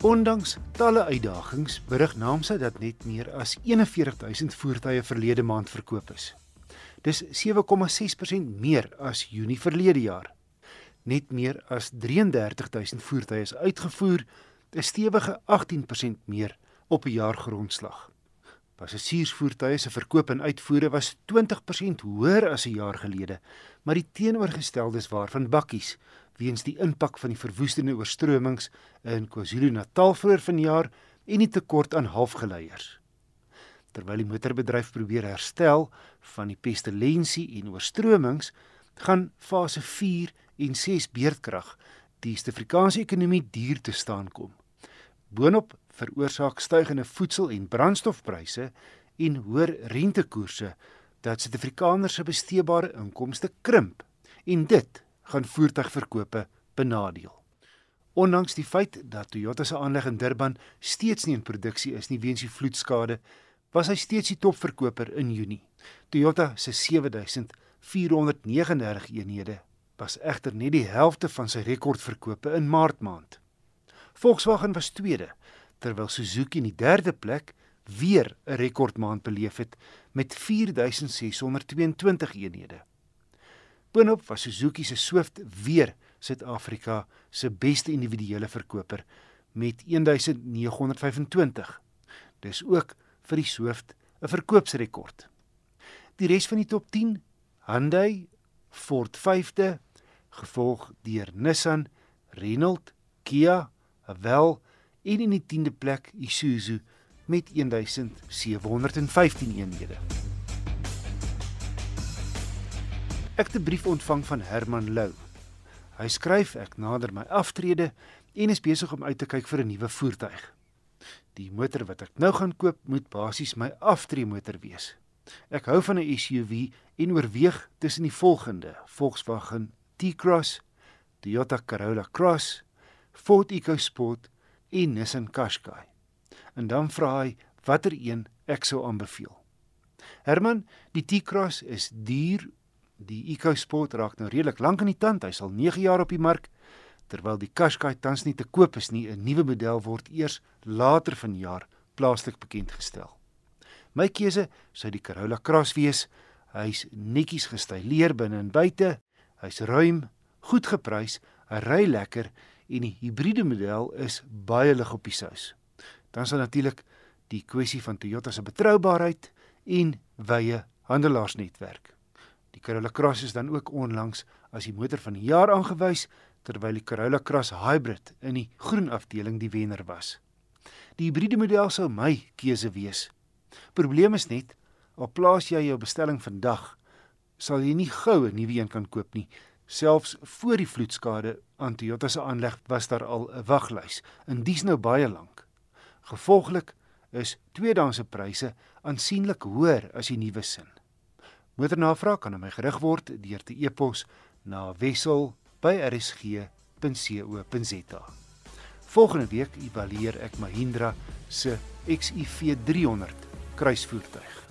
Ondanks talle uitdagings, berig Naamsa dat net meer as 41000 voertuie verlede maand verkoop is. Dis 7,6% meer as Junie verlede jaar. Net meer as 33000 voertuie is uitgevoer, 'n stewige 18% meer op 'n jaargrondslag. Passasiersvoertuie se verkoop en uitvoere was 20% hoër as 'n jaar gelede, maar die teenoorgestelde is waar van bakkies weens die impak van die verwoestende oorstromings in KwaZulu-Natal vroeër vanjaar en die tekort aan halfgeleiers. Terwyl die motorbedryf probeer herstel van die pestilensie en oorstromings, gaan fase 4 en 6 beerdkrag die Suid-Afrikaanse ekonomie duur te staan kom. Boonop veroorsaak stygende voedsel- en brandstofpryse en hoër rentekoerse dat Suid-Afrikaners se besteedbare inkomste krimp en dit gaan voertuigverkope benadeel. Ondanks die feit dat Toyota se aanleg in Durban steeds nie in produksie is nie weens die vloedskade, was hy steeds die topverkoper in Junie. Toyota se 7439 eenhede was egter net die helfte van sy rekordverkope in Maart maand. Volkswagen was tweede, terwyl Suzuki in die derde plek weer 'n rekordmaand beleef het met 4622 eenhede. Boonop was Suzuki se Swift weer Suid-Afrika se beste individuele verkoper met 1925. Dis ook vir die Swift 'n verkoopsrekord. Die res van die top 10: Hyundai, Ford 5de, gevolg deur Nissan, Renault, Kia, Haval en in die 10de plek Isuzu met 1715 eenhede. Ek het 'n brief ontvang van Herman Lou. Hy skryf ek nader my aftrede en is besig om uit te kyk vir 'n nuwe voertuig. Die motor wat ek nou gaan koop, moet basies my aftreemotor wees. Ek hou van 'n SUV en oorweeg tussen die volgende: Volkswagen T-Cross, Toyota Corolla Cross, Ford EcoSport en Nissan Qashqai. En dan vra hy watter een ek sou aanbeveel. Herman, die T-Cross is duur Die EcoSport raak nou redelik lank aan die tand. Hy sal 9 jaar op die mark terwyl die Qashqai tans nie te koop is nie. 'n Nuwe model word eers later vanjaar plaaslik bekend gestel. My keuse sou die Corolla Cross wees. Hy's netjies gestyleer binne en buite. Hy's ruim, goed geprys, hy ry lekker en die hibriede model is baie lig op die sous. Dan sal natuurlik die kwessie van Toyota se betroubaarheid en wye handelaarsnetwerk. Die Corolla Cross is dan ook onlangs as die motor van die jaar aangewys terwyl die Corolla Cross Hybrid in die groen afdeling die wenner was. Die hibriede model sou my keuse wees. Probleem is net, al plaas jy jou bestelling vandag, sal jy nie gou 'n nuwe een kan koop nie. Selfs voor die vloedskade aan Toyota se aanleg was daar al 'n waglys, en dis nou baie lank. Gevolglik is tweedehandse pryse aansienlik hoër as die nuwe sin. Motornavraag kan aan my gerig word deur te e-pos na wissel@rsg.co.za. Volgende week evalueer ek Mahindra se XUV 300 kruisvoertuig.